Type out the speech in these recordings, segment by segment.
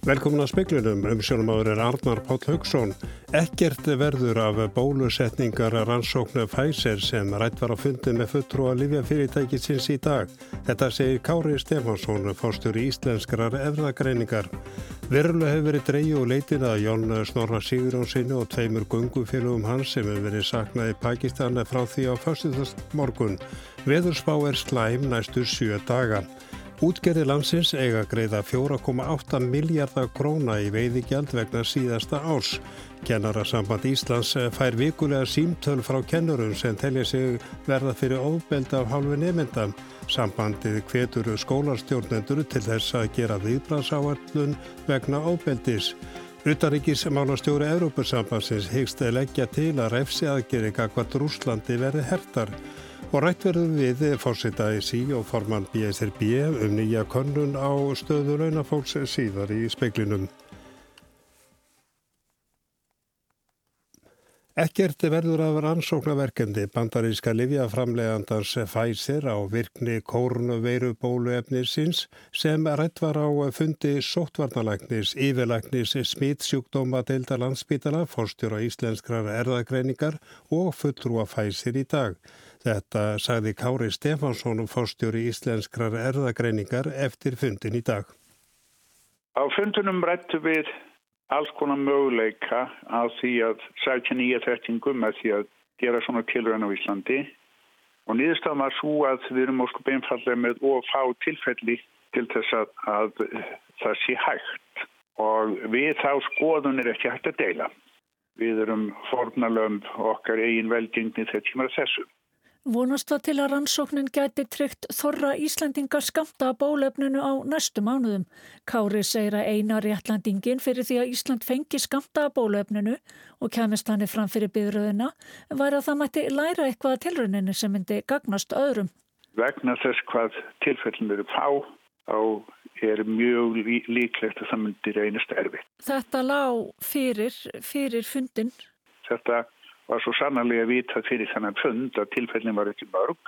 Velkomin að speiklunum, umsjónumadur er Arnar Páll Haugsson. Ekkert verður af bólusetningar rannsóknu Pfizer sem rætt var á fundi með fulltrúa Livjafyrirtækisins í dag. Þetta segir Kári Stefansson, fórstur í Íslenskrar efragreiningar. Verulega hefur verið dreyju og leitin að Jón Snorra Sigurjónsinni og tveimur gungufélugum hans sem hefur verið saknað í Pakistana frá því á fyrstutast morgun. Veðurspá er slæm næstu sjö daga. Útgerði landsins eiga greiða 4,8 miljardar króna í veiðigjald vegna síðasta árs. Kennarasamband Íslands fær vikulega símtöl frá kennurum sem telja sig verða fyrir óbeld af hálfu nefnda. Sambandið hvetur skólarstjórnendur til þess að gera viðbransáallun vegna óbeldis. Utaríkis málastjóri Európusambansins hyggst leggja til að refsi aðgeri kakvart Rúslandi verði hertar. Og rætt verðum við fórseta ISI og formann BSRB um nýja könnun á stöðu launafólks síðar í speiklinum. Ekkert verður af rannsóknarverkendi bandaríska livjaframlegandans Pfizer á virkni kórnuveirubóluefnisins sem rætt var á fundi sóttvarnalæknis, yfirlæknis, smitsjúkdóma deilda landsbítala, fórstjóra íslenskrar erðagreiningar og fullrúa Pfizer í dag. Þetta sagði Kári Stefansson fórstjóri íslenskrar erðagreiningar eftir fundin í dag. Á fundunum rættu við alls konar möguleika á því að sætja nýja þettingum að því að gera svona tilræðan á Íslandi og nýðustan var svo að við erum óskup einfallega með og fá tilfelli til þess að, að það sé hægt og við þá skoðun er ekki hægt að deila. Við erum fornalöfum okkar eigin velgengni þegar tímar þessu. Vonast það til að rannsóknin gæti tryggt þorra Íslandinga skamta bólefninu á næstu mánuðum. Kári segir að eina réttlandingin fyrir því að Ísland fengi skamta bólefninu og kemist hann fram fyrir byðröðina væri að það mætti læra eitthvað tilröðinni sem myndi gagnast öðrum. Vegna þess hvað tilfellin eru fá þá er mjög líklegt að það myndi reynast erfitt. Þetta lág fyrir, fyrir fundin? Þetta var svo sannarlega vitað fyrir þannig fund að tilfellin var ekki mörg.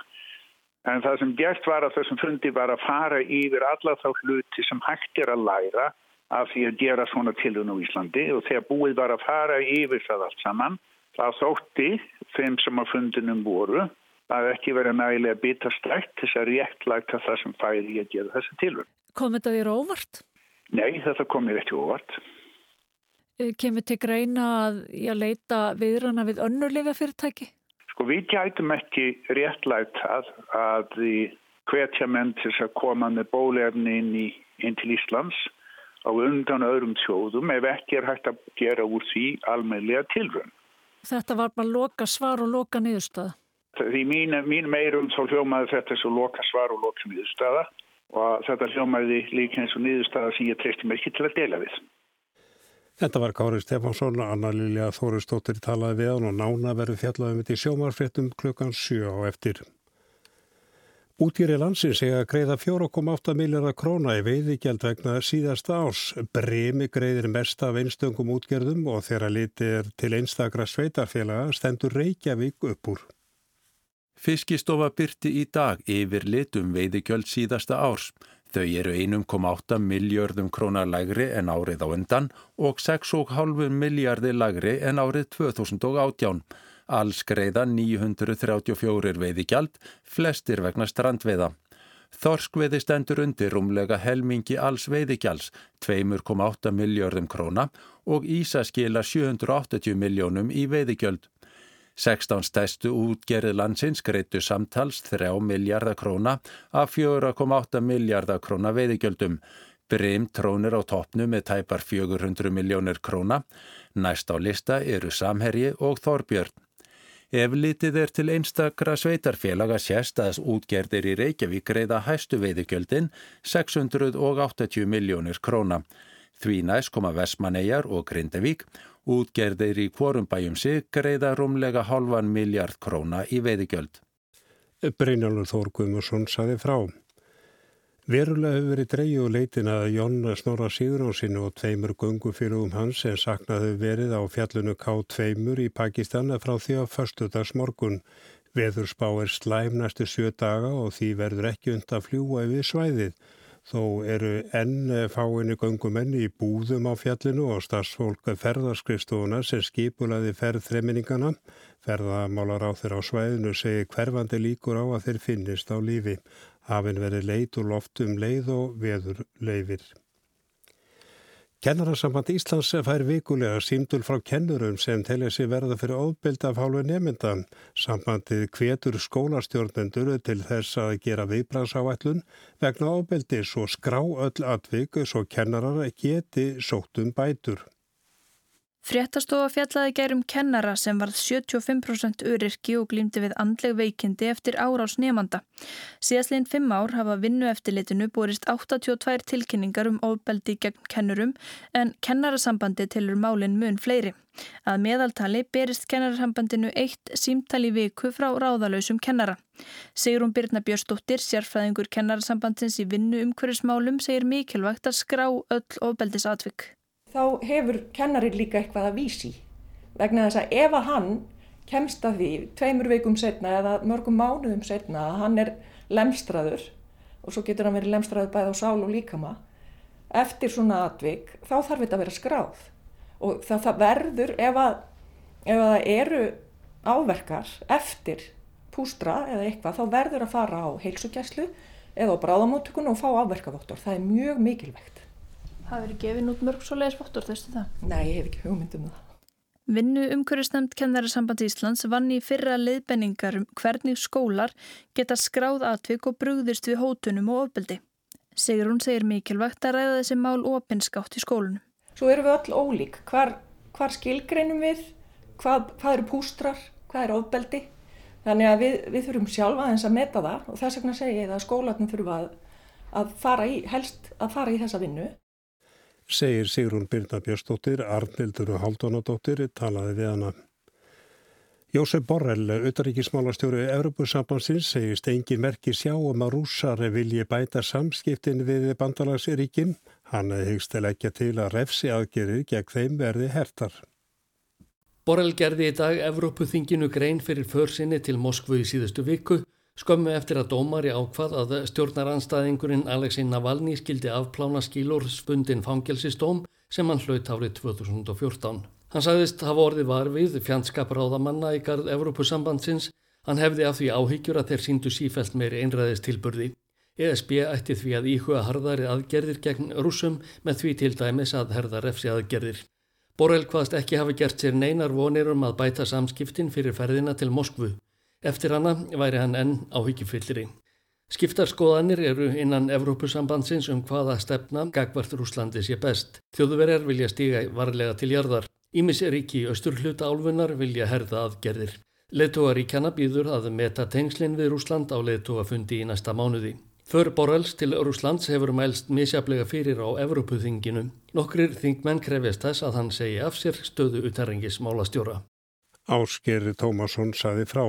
En það sem gert var að þessum fundi var að fara yfir alla þá hluti sem hægt er að læra af því að gera svona tilun á Íslandi og þegar búið var að fara yfir það allt saman, það þótti þeim sem að fundinum voru að ekki vera nægilega bitastrækt þess að réttlækta það sem færi að gera þessi tilun. Kom þetta þér óvart? Nei, þetta kom mér ekki óvart. Eh, kemur til greina að ég leita viðrana við önnurlega fyrirtæki? Sko við gætum ekki réttlægt að, að hvetja menn til að koma með bólefni inn, í, inn til Íslands á undan öðrum sjóðum ef ekki er hægt að gera úr því almeinlega tilrönd. Þetta var bara loka svar og loka niðurstöða? Því mín, mín meirum þá hljómaði þetta svo loka svar og loka niðurstöða og þetta hljómaði líka eins og niðurstöða sem ég treysti mér ekki til að dela við. Þetta var Kári Stefánsson, Anna Lilja Þóristóttir talaði við hann og nána verið fjallaðum í sjómarfréttum klukkan 7 á eftir. Útýri landsins að greiða 4,8 miljardar króna í veiðigjald vegna síðasta árs. Bremi greiðir mest af einstöngum útgerðum og þegar litir til einstakra sveitarfélaga stendur Reykjavík upp úr. Fiskistofa byrti í dag yfir litum veiðigjöld síðasta árs. Þau eru 1,8 miljörðum krónar lægri en árið á undan og 6,5 miljardi lægri en árið 2018. Alls greiða 934 veiðigjald, flestir vegna strandveiða. Þorskveiði stendur undir rúmlega helmingi alls veiðigjalds, 2,8 miljörðum króna og Ísa skila 780 miljónum í veiðigjöld. 16 stæstu útgerði landsins greitu samtals 3 miljardar króna af 4,8 miljardar króna veiðigjöldum. Brim trónir á toppnu með tæpar 400 miljónir króna. Næst á lista eru Samherji og Þorbjörn. Ef litið er til einstakra sveitarfélaga sérst að útgerðir í Reykjavík greiða hæstu veiðigjöldin 680 miljónir króna. Því næst koma Vesmaneyjar og Grindavík Útgerðir í kvorumbæjum sig greiða rúmlega halvan miljard króna í veiðigjöld. Brynjálfur Þór Guðmursson saði frá. Verulega hefur verið dreyju og leitin að Jón Snorra Sigurðansinu og tveimur gungufélugum hans sem saknaði verið á fjallunu K2 í Pakistan frá því að förstudags morgun. Veðurspá er slæm næstu sjö daga og því verður ekki und að fljúa yfir svæðið. Þó eru enn fáinu gangumenni í búðum á fjallinu og starfsfólk ferðarskriðstofuna sem skipulaði ferð þreiminningana. Ferðamálar á þeirra á svæðinu segir hverfandi líkur á að þeir finnist á lífi. Hafinn verið leit og loft um leið og veður leifir. Kennarasamband Íslands fær vikulega símdul frá kennurum sem telja sér verða fyrir óbylda af hálfu nefnda. Sambandið kvetur skólastjórnendur til þess að gera viðbransáætlun vegna óbyldis og skrá öll atvik svo kennarar geti sóttum bætur. Fréttastofa fjallaði gærum kennara sem varð 75% öryrki og glýmdi við andleg veikindi eftir árás nefnda. Síðastleginn fimm ár hafa vinnu eftirlitinu borist 82 tilkynningar um ofbeldi gegn kennurum en kennarasambandi tilur málinn mun fleiri. Að meðaltali berist kennarasambandinu eitt símtali viku frá ráðalösum kennara. Sigrun Birna Björnsdóttir, sérfræðingur kennarasambandins í vinnu umhverjusmálum, segir mikilvægt að skrá öll ofbeldisatvikk þá hefur kennarin líka eitthvað að vísi vegna þess að ef að hann kemst að því tveimur veikum setna eða mörgum mánuðum setna að hann er lemstraður og svo getur hann verið lemstraður bæð á sál og líkama eftir svona atvik þá þarf þetta að vera skráð og það, það verður ef að, ef að það eru áverkar eftir pústra eða eitthvað þá verður að fara á heilsugjæslu eða á bráðamóttökun og fá áverkavottor. Það er mjög mikilvægt. Það verið gefin út mörg svo leiðisvottur, þaustu það? Nei, ég hef ekki hugmyndum það. Vinnu umhverjusnæmt kennarasamband Íslands vann í fyrra leiðbenningar um hvernig skólar geta skráð atvik og brugðist við hótunum og ofbeldi. Sigur hún segir mikilvægt að ræða þessi mál opinskátt í skólunum. Svo eru við öll ólík. Hvar, hvar skilgreinum við? Hvað, hvað eru pústrar? Hvað eru ofbeldi? Þannig að við, við þurfum sjálfa aðeins að meta það og þess vegna segir ég að skólanum þurfa að, að fara í, helst að fara í þessa vinnu segir Sigrun Byrna Björnsdóttir, Arnildur Haldunadóttir talaði við hana. Jósef Borrell, auðaríkismálastjóru Evropasambansins, segist engin merki sjá um að rússar vilji bæta samskiptin við bandalagsríkin. Hann hegst að leggja til að refsi aðgerir gegn þeim verði hertar. Borrell gerði í dag Evrópuþinginu grein fyrir försinni til Moskvu í síðustu viku Skömmu eftir að dómari ákvað að stjórnaranstæðingurinn Alexei Navalny skildi afplána skílur spundin fangelsistóm sem hann hlaut árið 2014. Hann sagðist hafa orðið var við fjandskapráðamanna í garð Evrópusambandsins. Hann hefði af því áhyggjur að þeir síndu sífælt meiri einræðist tilburði. ESB ætti því að íhuga harðari aðgerðir gegn rúsum með því til dæmis að herða refsi aðgerðir. Borrell hvaðst ekki hafi gert sér neinar vonir um að bæta samskiptin fyrir ferðina til Moskvu. Eftir hana væri hann enn áhyggjufyllri. Skiptarskoðanir eru innan Evrópusambandsins um hvaða stefna gagvart Rúslandi sé best. Þjóðverjar vilja stíga varlega til jarðar. Ímis er ekki í austur hluta álfunar vilja herða aðgerðir. Leðtóaríkjana býður að meta tengslinn við Rúsland á leðtóafundi í næsta mánuði. För Borrells til Rúslands hefur mælst misjaflega fyrir á Evrópuþinginu. Nokkrir þingmenn krefjast þess að hann segi af sér stöðu utarrengis málastjóra. Ásker Tómasson saði frá.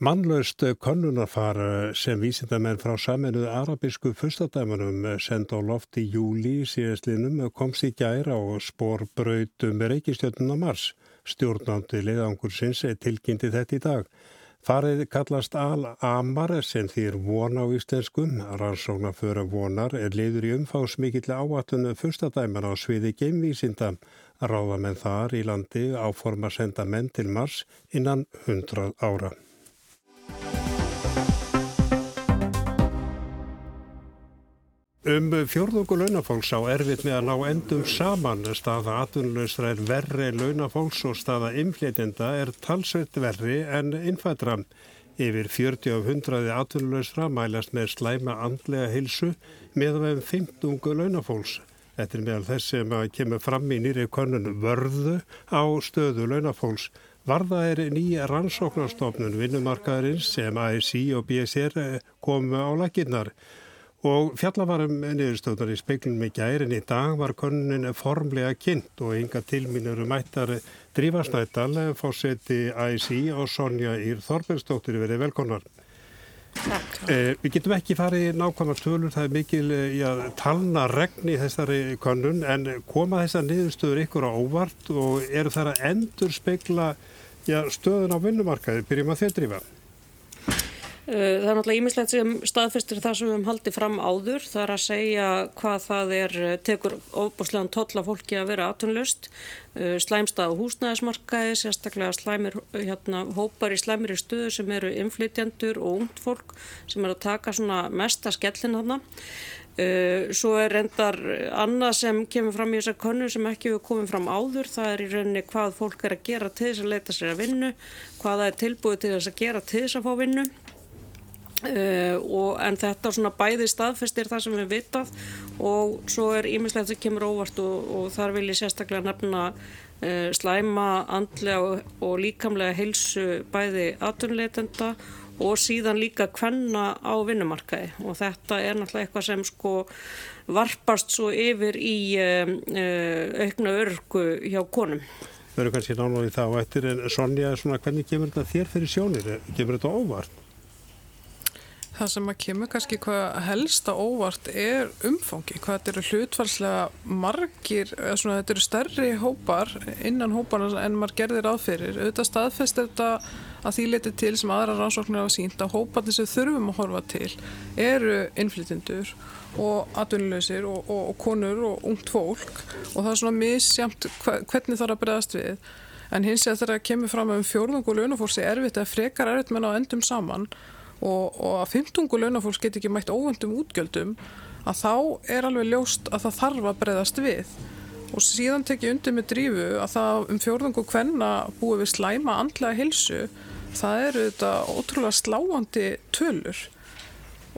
Mannlaust konunarfar sem vísindamenn frá saminuðu arabísku fyrstadæmanum send á loft í júli síðastlinum komst í gæra og spór brautum reykistjötnuna Mars. Stjórnandi leiðangur sinns tilkynnti þetta í dag. Farið kallast Al-Amar sem þýr von á íslenskum. Rannsóknar fyrir vonar er leiður í umfásmikill áatunum fyrstadæman á sviði geimvísinda. Ráðamenn þar í landi áforma senda menn til Mars innan 100 ára. Um fjórðungu launafólks á erfitt með að ná endum saman staða atvinnulegstra er verri launafólks og staða inflétenda er talsveit verri en innfættra. Yfir 40 af 100 atvinnulegstra mælast með slæma andlega hilsu með að vefum 15 launafólks. Þetta er meðal þess sem kemur fram í nýri konun vörðu á stöðu launafólks. Varða er nýja rannsóknarstofnun vinnumarkaðurins sem ASI og BSR komu á laginnar. Og fjallavarum niðurstöðnar í speiklunum í gærin í dag var konunin formlega kynnt og ynga tilmínur um ættar Drífarsnættal, fórseti IC og Sonja Ír Þorbergsdóttir verið velkonar. Eh, við getum ekki farið nákvæmlega tölur, það er mikil já, talna regn í þessari konun en koma þessar niðurstöður ykkur á óvart og eru það að endur speikla já, stöðun á vinnumarkaði, byrjum að þeir drífa? Eh, það er náttúrulega ímislegt sem staðfestir það sem við höfum haldið fram áður. Það er að segja hvað það er, eh, tekur óbúslegan tolla fólki að vera atunlust. Eh, slæmstað á húsnæðismarkaði, sérstaklega slæmir, hérna, hópar í slæmiri stuðu sem eru inflytjandur og ungt fólk sem er að taka mesta skellin þarna. Svo er reyndar annað sem kemur fram í þessar konu sem ekki hefur komið fram áður. Það er í rauninni hvað fólk er að gera til þess að leita sér að vinnu, hvað það er tilbúið til þess að gera til þess að fá vinnu. Uh, og, en þetta svona bæði staðfestir það sem við vitað og svo er ímislegt sem kemur óvart og, og þar vil ég sérstaklega nefna uh, slæma andlega og, og líkamlega heilsu bæði atunleitenda og síðan líka kvenna á vinnumarkaði og þetta er náttúrulega eitthvað sem sko varpast svo yfir í uh, aukna örgu hjá konum. Það eru kannski náttúrulega í það og eftir en Sonja, svona, hvernig kemur þetta þér fyrir sjónir? Kemur þetta óvart? Það sem að kemur kannski hvað helsta óvart er umfangi, hvað þetta eru hlutfalslega margir, svona, þetta eru stærri hópar innan hóparna en maður gerðir aðferir. Auðvitað staðfest þetta að því leti til sem aðra rannsóknir hafa sínt að hóparnir sem þurfum að horfa til eru innflytjendur og atvinnuleysir og, og, og konur og ungt fólk og það er svona misjamt hvernig það er að bregðast við. En hins vegar þegar það kemur fram um fjórðung og launafórsi erfitt að frekar erfitt menna á endum saman og, og að 15 launafólks get ekki mætt óvöndum útgjöldum að þá er alveg ljóst að það þarf að breyðast við. Og síðan tek ég undir með drífu að það um fjórðungu hvenna búið við slæma andlega hilsu það eru þetta ótrúlega sláandi tölur.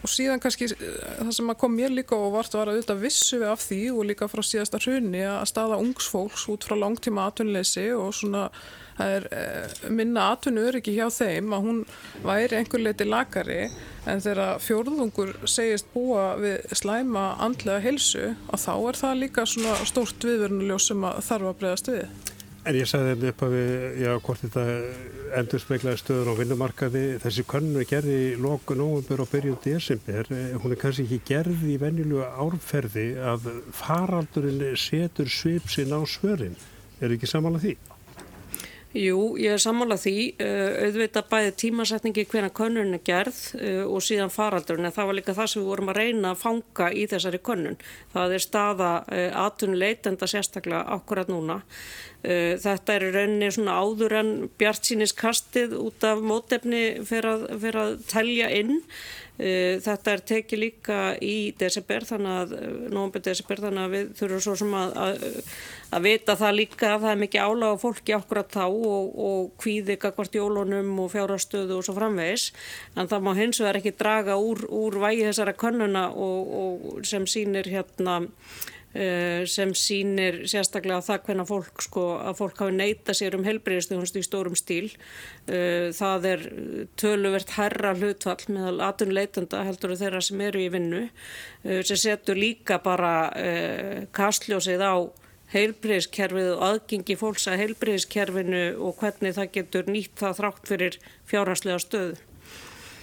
Og síðan kannski eh, það sem kom mér líka og vart var að auðvitað vissu við af því og líka frá síðasta hrunni að staða ungsfólks út frá langtíma atvinnleysi og svona það er eh, minna atvinnur ekki hjá þeim að hún væri einhver leiti lagari en þegar fjórðungur segist búa við slæma andlega helsu og þá er það líka svona stórt viðverðnuljós sem að þarf að bregðast við. En ég sagði þeim upp að við, já, hvort þetta endur speiklaði stöður á vinnumarkaði. Þessi könnu er gerði í loku nógumber og byrjum desember. Hún er kannski ekki gerði í vennilu árferði að faraldurinn setur svipsinn á svörin. Er ekki samanlega því? Jú, ég er sammálað því, uh, auðvitað bæði tímasetningi hvena könnun er gerð uh, og síðan faraldurinn en það var líka það sem við vorum að reyna að fanga í þessari könnun. Það er staða uh, atvinnuleitenda sérstaklega akkurat núna. Þetta er rauninni svona áður en bjart síniskastið út af mótefni fyrir að, fyrir að telja inn Eh, þetta er tekið líka í desember þannig að, eh, nógumber desember þannig að við þurfum svo sem að, að, að vita það líka að það er mikið álaga fólki að þá og, og kvíði kakvart jólunum og fjárastöðu og svo framvegis. En það má hins vegar ekki draga úr, úr vægi þessara könnuna og, og sem sínir hérna Eh, sem sínir sérstaklega það hvernig fólk, sko, að fólk hafi neyta sér um helbriðistöðunst í stórum stíl. Eh, það er töluvert herra hlutfall meðal atunleitenda heldur þeirra sem eru í vinnu eh, sem setur líka bara kastljósið á heilbriðiskerfið og aðgengi fólks að heilbriðiskerfinu og hvernig það getur nýtt það þrátt fyrir fjárhanslega stöðu.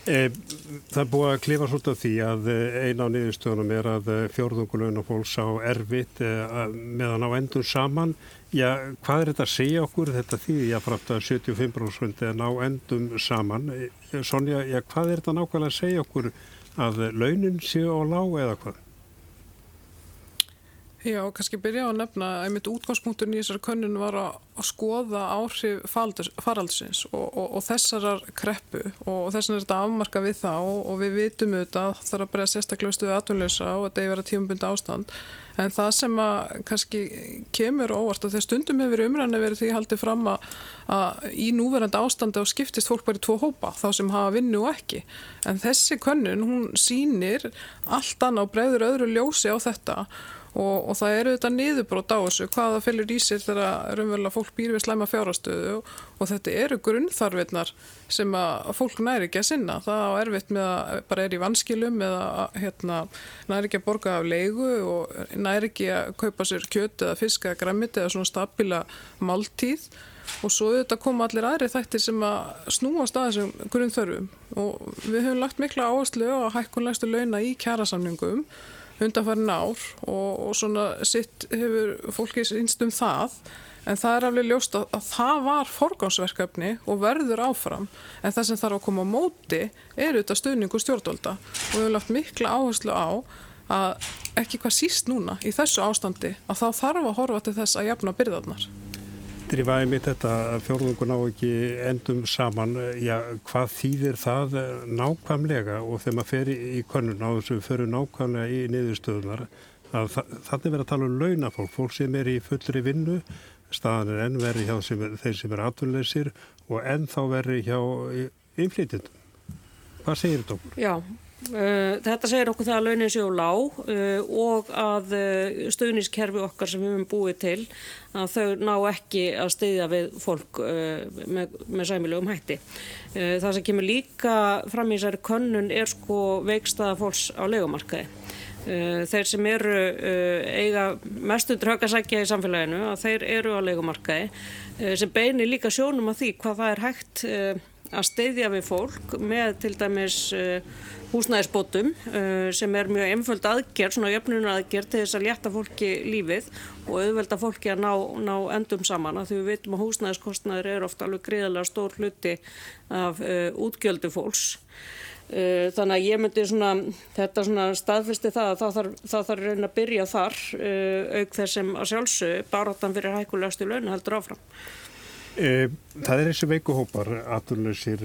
E, það er búið að klifa svolítið því að eh, eina á niðurstöðunum er að eh, fjórðungulun og fólks á erfitt meðan á endur saman. Já, hvað er þetta að segja okkur? Þetta ég að frátt að 75% er ná endum saman. Sonja, já, hvað er þetta nákvæmlega að segja okkur að launin séu á lág eða hvað? Já, kannski byrja á að nefna að einmitt útgangspunkturinn í þessari könnun var að, að skoða áhrif faraldsins og, og, og þessarar kreppu og þessan er þetta afmarka við þá og, við vitum auðvitað að það er að bregja sérstaklega stuðið aðtunleysa og þetta er verið tímabund ástand. En það sem að kannski kemur óvart að þegar stundum hefur umræðinu verið því haldið fram að, að í núverandi ástandi á skiptist fólk bara í tvo hópa þá sem hafa vinnu og ekki. En þessi könnun hún sínir allt annað og bregður öðru ljósi á þetta og, og það eru þetta niðurbrót á þessu hvaða fylgur í sér þegar raunverulega fólk býr við slæma fjárastöðu og, og þetta eru grunnþarfinnar sem að fólk næri ekki að sinna. Það á erfitt með að bara er í vanskilum eða hérna, næri ekki að borga af leigu og næri ekki að kaupa sér kjöt eða fisk eða græmit eða svona stabila máltíð. Og svo auðvitað koma allir aðri þættir sem að snúast að þessum grunnþörfum. Og við höfum lagt mikla áherslu á hækkunlegstu launa í kjærasamningum undanfærin ár og, og svona sitt hefur fólkið sínst um það. En það er alveg ljóst að, að það var forgámsverkefni og verður áfram. En það sem þarf að koma á móti er auðvitað stuðningu stjórnvölda og við höfum lagt mikla áherslu á að ekki hvað síst núna í þessu ástandi að þá þarf að horfa til þess að jafna byrðarnar. Drífaði mitt þetta að fjórðungun á ekki endum saman, já, hvað þýðir það nákvæmlega og þegar maður fer í konun á þessu fyrir nákvæmlega í niðurstöðunar að þannig verður að tala um launafólk, fólk sem er í fullri vinnu staðan er enn verið hjá sem, þeir sem er atvinnleysir og enn þá verið hjá innflytjendum. Hvað segir þetta okkur? Já, þetta segir okkur það að launin séu lág uh, og að uh, stöðniskerfi okkar sem við höfum búið til að þau ná ekki að steyðja við fólk með, með sæmilegum hætti. Það sem kemur líka fram í þessari könnun er sko veikstaða fólks á legumarkaði. Eh, þeir sem eru eh, eiga mestu draugasækja í samfélaginu að þeir eru á leikumarkaði eh, sem beinir líka sjónum að því hvað það er hægt að steyðja við fólk með til dæmis húsnæðisbótum sem er mjög einföld aðgerð, svona jöfnunar aðgerð til þess að létta fólki lífið og auðvelda fólki að ná, ná endum saman að því við veitum að húsnæðiskostnaður er ofta alveg gríðarlega stór hluti af útgjöldu fólks Eh, þannig að ég myndi svona, þetta svona staðfesti það að það þarf, það þarf reyna að byrja þar eh, auk þessum að sjálfsög baróttan fyrir hækulegastu laun heldur áfram. Eh, það er þessi veikuhópar, aturlausir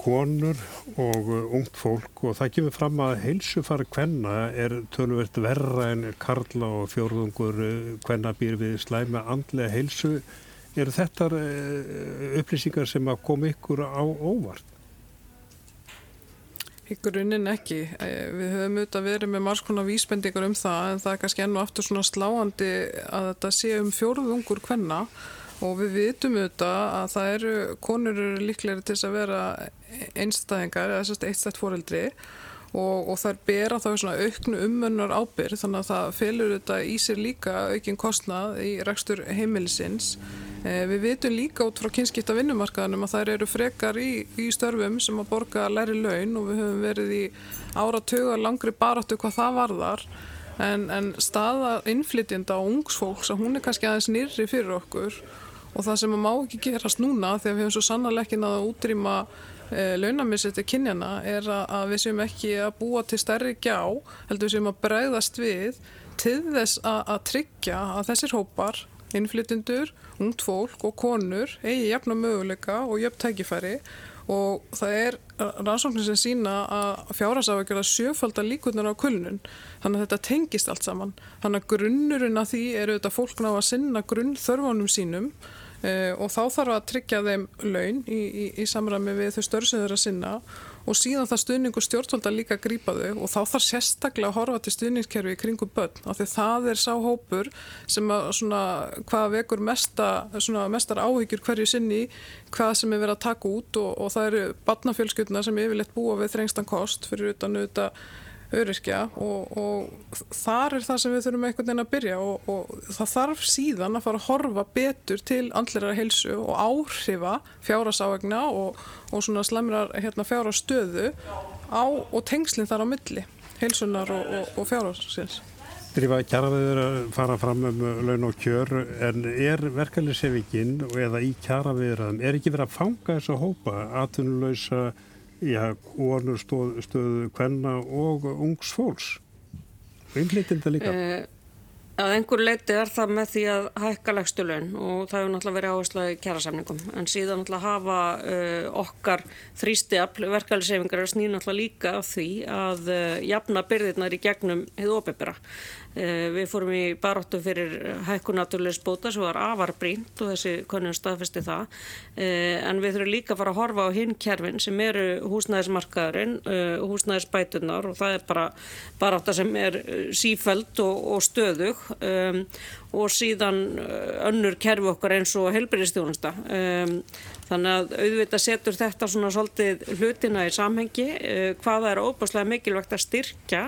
konur og ungt fólk og það kemur fram að heilsufar hvenna er tölvert verra en karla og fjórðungur hvenna býr við slæma andlega heilsu. Er þetta upplýsingar sem að koma ykkur á óvart? Í grunninn ekki. Eh, við höfum auðvitað verið með margs konar vísbendingar um það en það er kannski enn og aftur svona sláandi að þetta sé um fjóruðungur hvenna og við vitum auðvitað að það eru, konur eru líklegri til að vera einstæðingar eða þess að eitt stætt fóreldri og, og þær bera þá svona auknu umönnar ábyrð þannig að það felur auðvitað í sér líka aukinn kostnað í rekstur heimilisins. Eh, við vitum líka út frá kynskipta vinnumarkaðanum að þær eru frekar í, í störfum sem að borga læri laun og við höfum verið í áratöga langri baráttu hvað það varðar. En, en staða innflytjenda og ungsfólks að hún er kannski aðeins nýrri fyrir okkur og það sem að má ekki gerast núna þegar við höfum svo sannarlega ekki náða að útrýma e, launamisetti kynjana er að, að við séum ekki að búa til stærri gjá heldur við séum að bregðast við til þess að, að tryggja að þessir hópar innflytjendur, ungt fólk og konur eigi jafna möguleika og jöfn tækifæri. Og það er rannsóknir sem sína að fjárhásafækjara sjöfaldar líkunar á kulnun. Þannig að þetta tengist allt saman. Þannig að grunnurinn að því eru þetta fólk ná að sinna grunn þörfunum sínum. eh, og þá þarf að tryggja þeim laun í, í, í samræmi við þau störð sem þeir að sinna. Og síðan það stuðningu stjórnvalda líka grípa þau og þá þarf sérstaklega að horfa til stuðningskerfi í kringum börn af því það er sá hópur sem að svona hvað vekur mesta, svona mestar áhyggjur hverju sinni hvað sem er verið að taka út og, og það eru barnafjölskylduna sem yfirleitt búa við þrengstan kost fyrir utan auðvitað öryrkja og, og þar er það sem við þurfum einhvern veginn að byrja og, og það þarf síðan að fara að horfa betur til andlera helsu og áhrifa fjárasávegna og, og svona slemrar hérna, fjárastöðu á og tengslinn þar á milli helsunar og fjárasins. Drífa kjaraviður að fara fram um laun og kjör en er verkefnisefingin eða í kjaraviðraðum er ekki verið að fanga þess að hópa atvinnulöysa já, konur stöðu, kvenna og ungs fólks. Innlýtinda líka. Eh, Að einhver leiti er það með því að hækka legstu laun og það hefur náttúrulega verið áherslu í kjærasamningum en síðan náttúrulega hafa uh, okkar þrýstiafl verkefælisefingar er snýð náttúrulega líka af því að uh, jafna byrðirnar í gegnum hefðu óbebera Eh, við fórum í baróttu fyrir hækkunaturleis bóta sem var afar brínt og þessi konun staðfesti það. Eh, en við þurfum líka að fara að horfa á hinn kerfin sem eru húsnæðismarkaðurinn, eh, húsnæðisbætunar og það er bara barótta sem er sífæld og, og stöðug um, og síðan önnur kerfi okkar eins og helbyrjastjónasta. Um, Þannig að auðvitað setur þetta svona svolítið hlutina í samhengi eh, hvaða er óbáslega mikilvægt að styrkja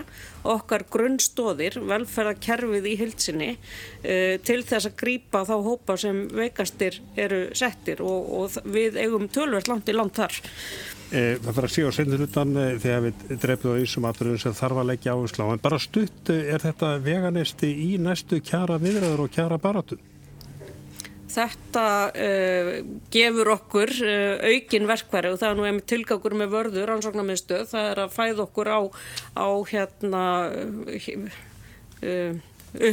okkar grunnstóðir, velferðarkerfið í hildsinni eh, til þess að grýpa þá hópa sem veikastir eru settir og, og við eigum tölvert langt í land þar. Eh, það fyrir að sé á sendur utan þegar við drefum á einsum aðröðum sem þarf að leggja áherslu á. En bara stutt er þetta veganesti í næstu kjara viðræður og kjara baratum? Þetta uh, gefur okkur uh, aukin verkværi og það er nú einmitt tilgangur með vörður ansóknarmiðstöð, það er að fæða okkur á, á hérna, uh,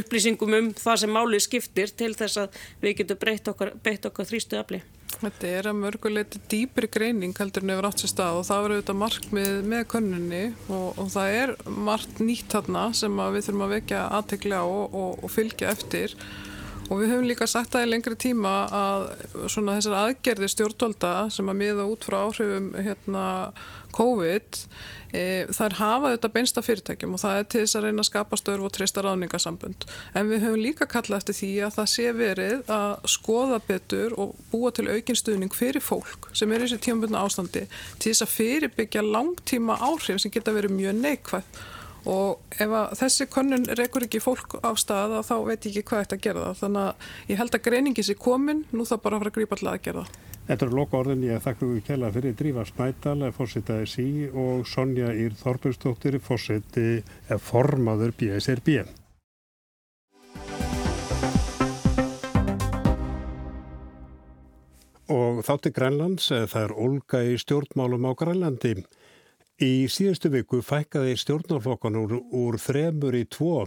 upplýsingum um það sem máli skiptir til þess að við getum breytt okkar, okkar þrýstu afli. Þetta er að mörguleiti dýpri greining heldur en yfir átt sér stað og það verður auðvitað markmið með könnunni og, og það er margt nýtt þarna sem við þurfum að vekja aðtegla og, og, og fylgja eftir. Og við höfum líka sagt það í lengri tíma að svona þessar aðgerði stjórnvalda sem að miða út frá áhrifum hérna COVID þær hafa þetta beinsta fyrirtækjum og það er til þess að reyna að skapa störf og treysta ráðningasambund. En við höfum líka kallað eftir því að það sé verið að skoða betur og búa til aukinstuðning fyrir fólk sem er í þessi tímabundna ástandi til þess að fyrirbyggja langtíma áhrif sem geta verið mjög neikvæð og ef þessi könnun rekur ekki fólk á stað þá veit ég ekki hvað þetta það þannig að ég held að greiningi sé komin nú það bara að fara að grípa alltaf að gera það Þetta eru loka orðin ég þakka við kella fyrir Drífa Snædal, fórsetaði sí og Sonja Ír Þorburstóttir, fórseti formaður BSRB. Og þátti Grænlands, eh, það er Olga í stjórnmálum á Grænlandi. Í síðustu viku fækkaði stjórnarflokkan úr, úr þremur í tvo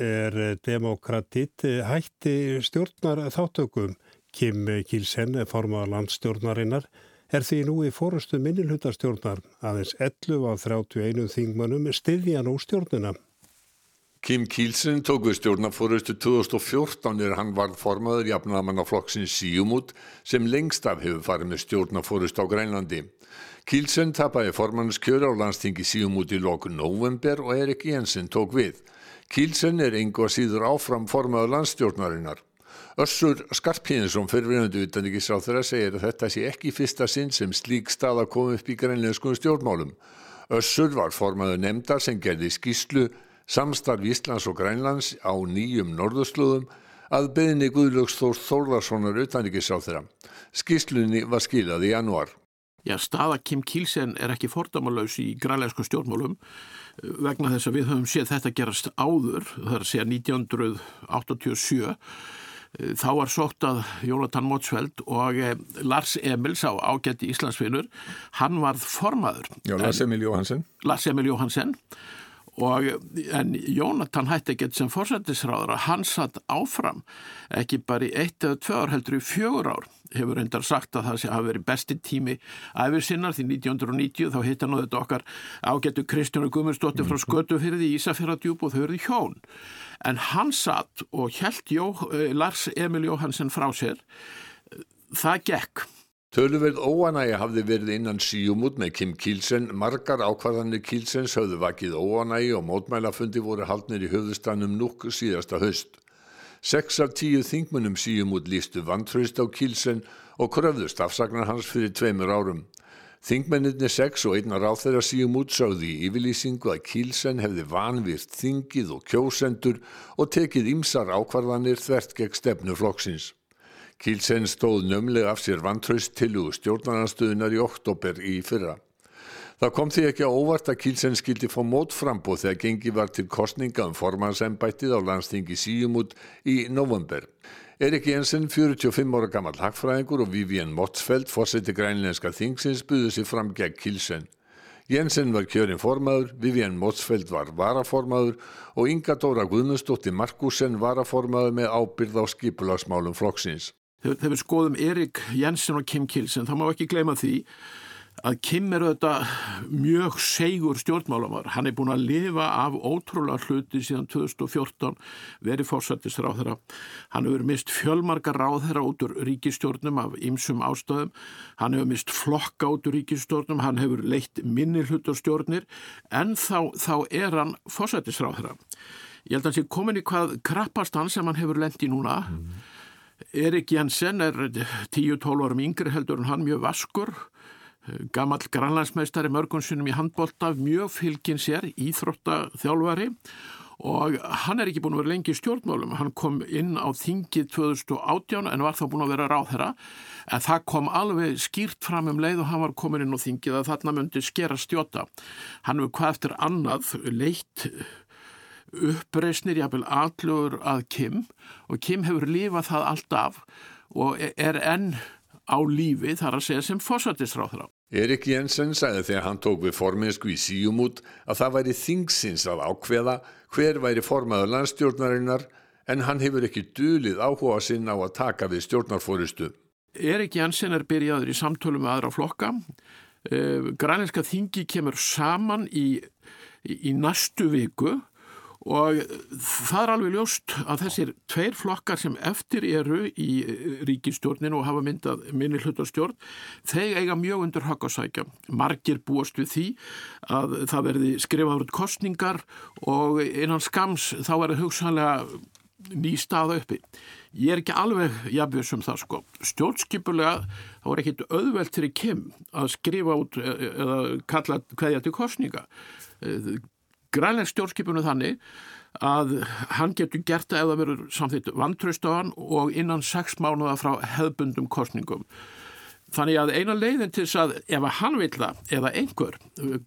er eh, demokratitt hætti stjórnar þáttökum. Kim Kielsen, formaða landstjórnarinnar, er því nú í fórustu minnilhutastjórnar aðeins 11 af 31 þingmannum styðja nú stjórnina. Kim Kielsen tók við stjórnarfórustu 2014 er hann varð formaður jafnamannaflokksins Síumút sem lengst af hefur farið með stjórnarfórustu á Grænlandi. Kielsen tapaði formannskjöru á landstingi Síumút í lokun november og Erik Jensen tók við. Kielsen er einhvað síður áfram formaður landstjórnarinnar. Össur Skarpínsson fyrirverðandi utanrikiðsráþurra segir að þetta sé ekki fyrsta sinn sem slík staða kom upp í grænleinskum stjórnmálum. Össur var formaður nefndar sem gerði skýslu samstarf Íslands og Grænlands á nýjum norðurslóðum að beðinni Guðlöks Þór Þórðarssonar utanrikiðsráþurra. Skýslunni var skilað í januar. Já, staða Kim Kielsen er ekki fordamalauðs í grænleinskum stjórnmálum vegna þess að við höfum séð þetta gerast áður, það er að segja 1987 Þá var sótt að Jónatan Mótsveld og eh, Lars Emil sá ágætti Íslandsfinnur, hann varð formaður. Já, Lars Emil Jóhansen. Lars Emil Jóhansen og en Jónatan hætti ekkert sem fórsættisráður að hann satt áfram ekki bara í eitt eða tvö ár heldur í fjögur ár. Hefur endar sagt að það sé hafi verið besti tími æfir sinnar því 1990 þá hitt hann á þetta okkar ágættu Kristjánu Guðmundsdóttir frá Skötufyrði í Ísafjörðardjúb og þau verði hjón. En hann satt og held Jó, eh, Lars Emil Jóhansen frá sér. Það gekk Töluverð óanægi hafði verið innan síumút með Kim Kielsen, margar ákvarðanir Kielsens höfðu vakið óanægi og mótmælafundi voru haldnir í höfðustannum núk síðasta höst. Seks af tíu þingmunum síumút lístu vantraust á Kielsen og kröfðust afsagnar hans fyrir tveimur árum. Þingmennirni sex og einnar á þeirra síumút sáði í yfirlýsingu að Kielsen hefði vanvirt þingið og kjósendur og tekið ýmsar ákvarðanir þvert gegn stefnu flokksins. Kílsen stóð nömlega af sér vantraust til úr stjórnarnarstöðunar í oktober í fyrra. Það kom því ekki á óvart að Kílsen skildi fá mótframbóð þegar gengi var til kostninga um formansembættið á landstingi Síumút í november. Erik Jensen, 45 ára gammal hagfræðingur og Vivian Motsfeldt, fórseti grænlenska þingsins, buðu sér fram gegn Kílsen. Jensen var kjörinn formaður, Vivian Motsfeldt var varaformaður og Inga Dóra Guðmundsdóttir Markusen varaformaður með ábyrð á skipulagsmálum flokksins. Þegar við skoðum Erik Jensen og Kim Kilsen, þá má ekki gleyma því að Kim er auðvitað mjög segur stjórnmálamar. Hann er búin að lifa af ótrúlega hluti síðan 2014, verið fórsættis ráðherra. Hann hefur mist fjölmarga ráðherra út úr ríkistjórnum af ymsum ástöðum. Hann hefur mist flokka út úr ríkistjórnum, hann hefur leitt minni hlutarstjórnir, en þá, þá er hann fórsættis ráðherra. Ég held að hans er komin í hvað krappastan sem hann hefur lendi núna. Mm. Erik Jensen er 10-12 árum yngri heldur en hann mjög vaskur, gammal grannlandsmeistari mörgunsunum í handbólta, mjög fylgin sér, íþróttaþjálfari og hann er ekki búin að vera lengi í stjórnmálum. Hann kom inn á þingið 2018 en var þá búin að vera ráðherra en það kom alveg skýrt fram um leið og hann var komin inn á þingið að þarna myndi skera stjóta. Hann hefur hvað eftir annað leitt uppreysnir, jáfnvel allur að Kim og Kim hefur lífað það alltaf og er enn á lífi þar að segja sem fósatistráþrá. Erik Jensen sagði þegar hann tók við forminsku í síumút að það væri þingsins að ákveða hver væri formaður landstjórnarinnar en hann hefur ekki dulið áhuga sinn á að taka við stjórnarfóristu. Erik Jensen er byrjaður í samtölu með aðra flokka. Eh, Grænleiska þingi kemur saman í, í næstu viku og það er alveg ljóst að þessir tveir flokkar sem eftir eru í ríkistjórninu og hafa myndað minni hlutastjórn, þeir eiga mjög undir höggasækja. Margir búast við því að það verði skrifaður kostningar og innan skams þá verður hugsanlega ný stað uppi. Ég er ekki alveg jafnveg sem það sko. Stjórnskipulega þá er ekkit auðvelt í kem að skrifa út e, e, eða kalla hverja til kostninga grænleik stjórnskipinu þannig að hann getur gert það ef það verður samþitt vantraust á hann og innan sex mánuða frá hefbundum kostningum. Þannig að eina leiðin til þess að ef hann vil það eða einhver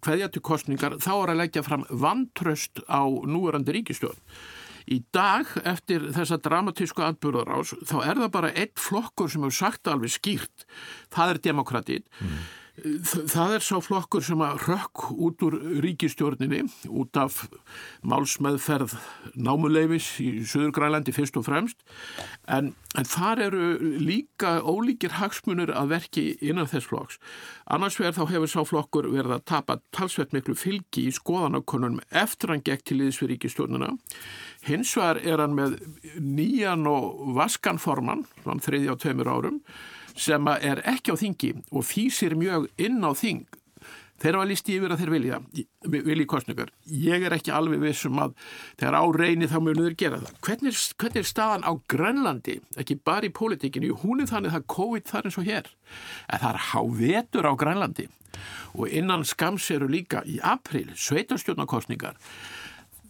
hverja til kostningar þá er að leggja fram vantraust á núverandi ríkistjórn. Í dag eftir þessa dramatísku atbyrðarás þá er það bara eitt flokkur sem hefur sagt alveg skýrt, það er demokratið. Mm. Það er sá flokkur sem að rökk út úr ríkistjórninni út af málsmeðferð námuleifis í Suðurgrælandi fyrst og fremst en, en þar eru líka ólíkir hagsmunir að verki innan þess flokks. Annars vegar þá hefur sá flokkur verið að tapa talsveit miklu fylgi í skoðanakonunum eftir hann gekk til liðs fyrir ríkistjórnina. Hins vegar er hann með nýjan og vaskanforman, þann þriði á tveimur árum sem er ekki á þingi og fýsir mjög inn á þing. Þeir hafa listi yfir að þeir vilja í kostningar. Ég er ekki alveg vissum að þegar á reyni þá mjög nöður gera það. Hvernig, hvernig er staðan á Grönlandi, ekki bara í pólitíkinu hún er þannig að COVID þar eins og hér. En það er hávetur á Grönlandi og innan skams eru líka í april, sveitarstjórnarkostningar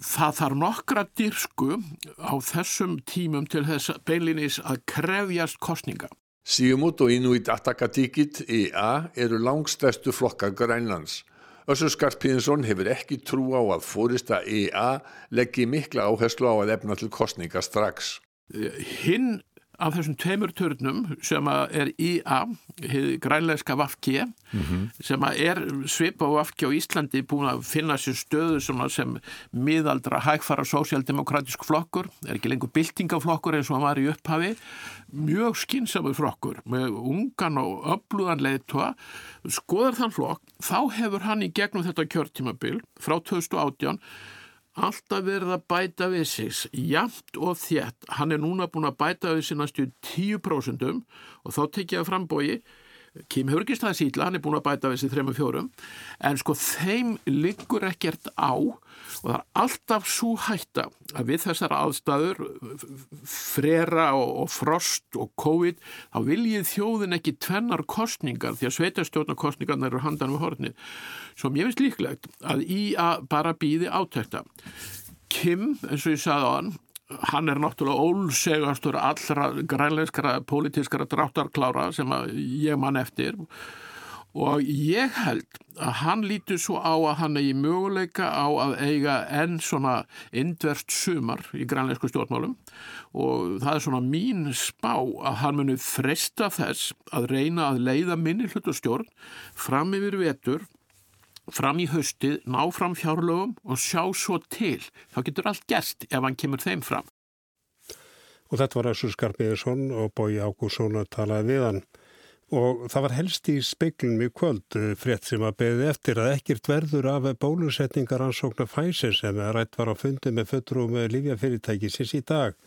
það þarf nokkra dyrsku á þessum tímum til þess beinlinis að krefjast kostninga Síumút og Inuit Atakatikit EA eru langstæstu flokkar Grænlands. Össur Skarpíðinsson hefur ekki trú á að fórista EA leggji mikla áherslu á að efna til kostninga strax. Hinn af þessum tveimur törnum sem er IA, grænleiska Vafki, mm -hmm. sem er svipa á Vafki á Íslandi búin að finna sér stöðu sem miðaldra hægfara sósialdemokratísk flokkur, er ekki lengur byltingaflokkur eins og hann var í upphafi, mjög skinsamur flokkur með ungan og öflugan leiðtoa, skoðar þann flokk, þá hefur hann í gegnum þetta kjörtímabil frá 2018 alltaf verið að bæta við sig jæmt og þjætt, hann er núna búin að bæta við sig næstu 10% og þá tekja frambói Kim staðið síðla, hann er búin að bæta við sig 3-4 en sko þeim liggur ekkert á og það er alltaf svo hætta að við þessar aðstæður frera og, frost og COVID þá viljið þjóðin ekki tvennar kostningar því að sveitastjórnarkostningarna eru handan við horni sem ég finnst líklegt að í að bara býði átækta Kim, eins og ég sagði á hann hann er náttúrulega ólsegastur allra grænleiskara pólitískara dráttarklára sem ég mann eftir. og ég held að hann lítur svo á að hann eigi möguleika á að eiga enn svona indverst sumar í grænleisku stjórnmálum og það er svona mín spá að hann muni fresta þess að reyna að leiða minni hlutu stjórn fram yfir vetur fram í haustið, ná fram fjárlögum og sjá svo til. Þá getur allt gerst ef hann kemur þeim fram. Og þetta var Össur Skarpiðarsson og Bói Ágússon að talaði við hann. Og það var helst í speiklunum í kvöld eh, frétt sem að beði eftir að ekkert verður af bólusetningar ansóknar fæsir sem rætt var á fundi með fötrum lífjafyrirtækisins í dag.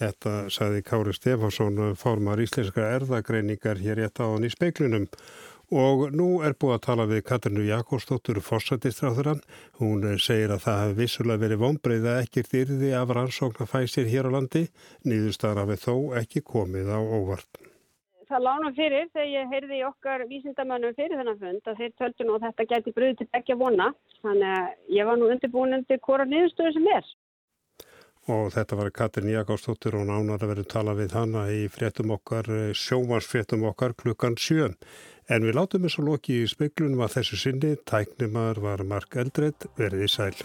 Þetta saði Kári Stefánsson, formar íslenska erðagreiningar hér rétt á hann í speiklunum Og nú er búið að tala við Katrinu Jakobsdóttur fórsættistráðurann. Hún segir að það hefði vissulega verið vonbreið að ekkert yrði af rannsókn að fæsir hér á landi. Nýðustar hafi þó ekki komið á óvart. Það lána fyrir þegar ég heyrði í okkar vísindamönnum fyrir þennan fund að þeir töldu nú að þetta geti bröðið til ekki að vona. Þannig að ég var nú undirbúin undir hvora nýðustöðu sem er. Og þetta var Katrin Jakobsdóttir og nánar að verið tala við hana í fréttum okkar, sjómansfréttum okkar klukkan sjön. En við látum þessu loki í speiklunum að þessu sinni, tæknumar var Mark Eldred, verið í sæl.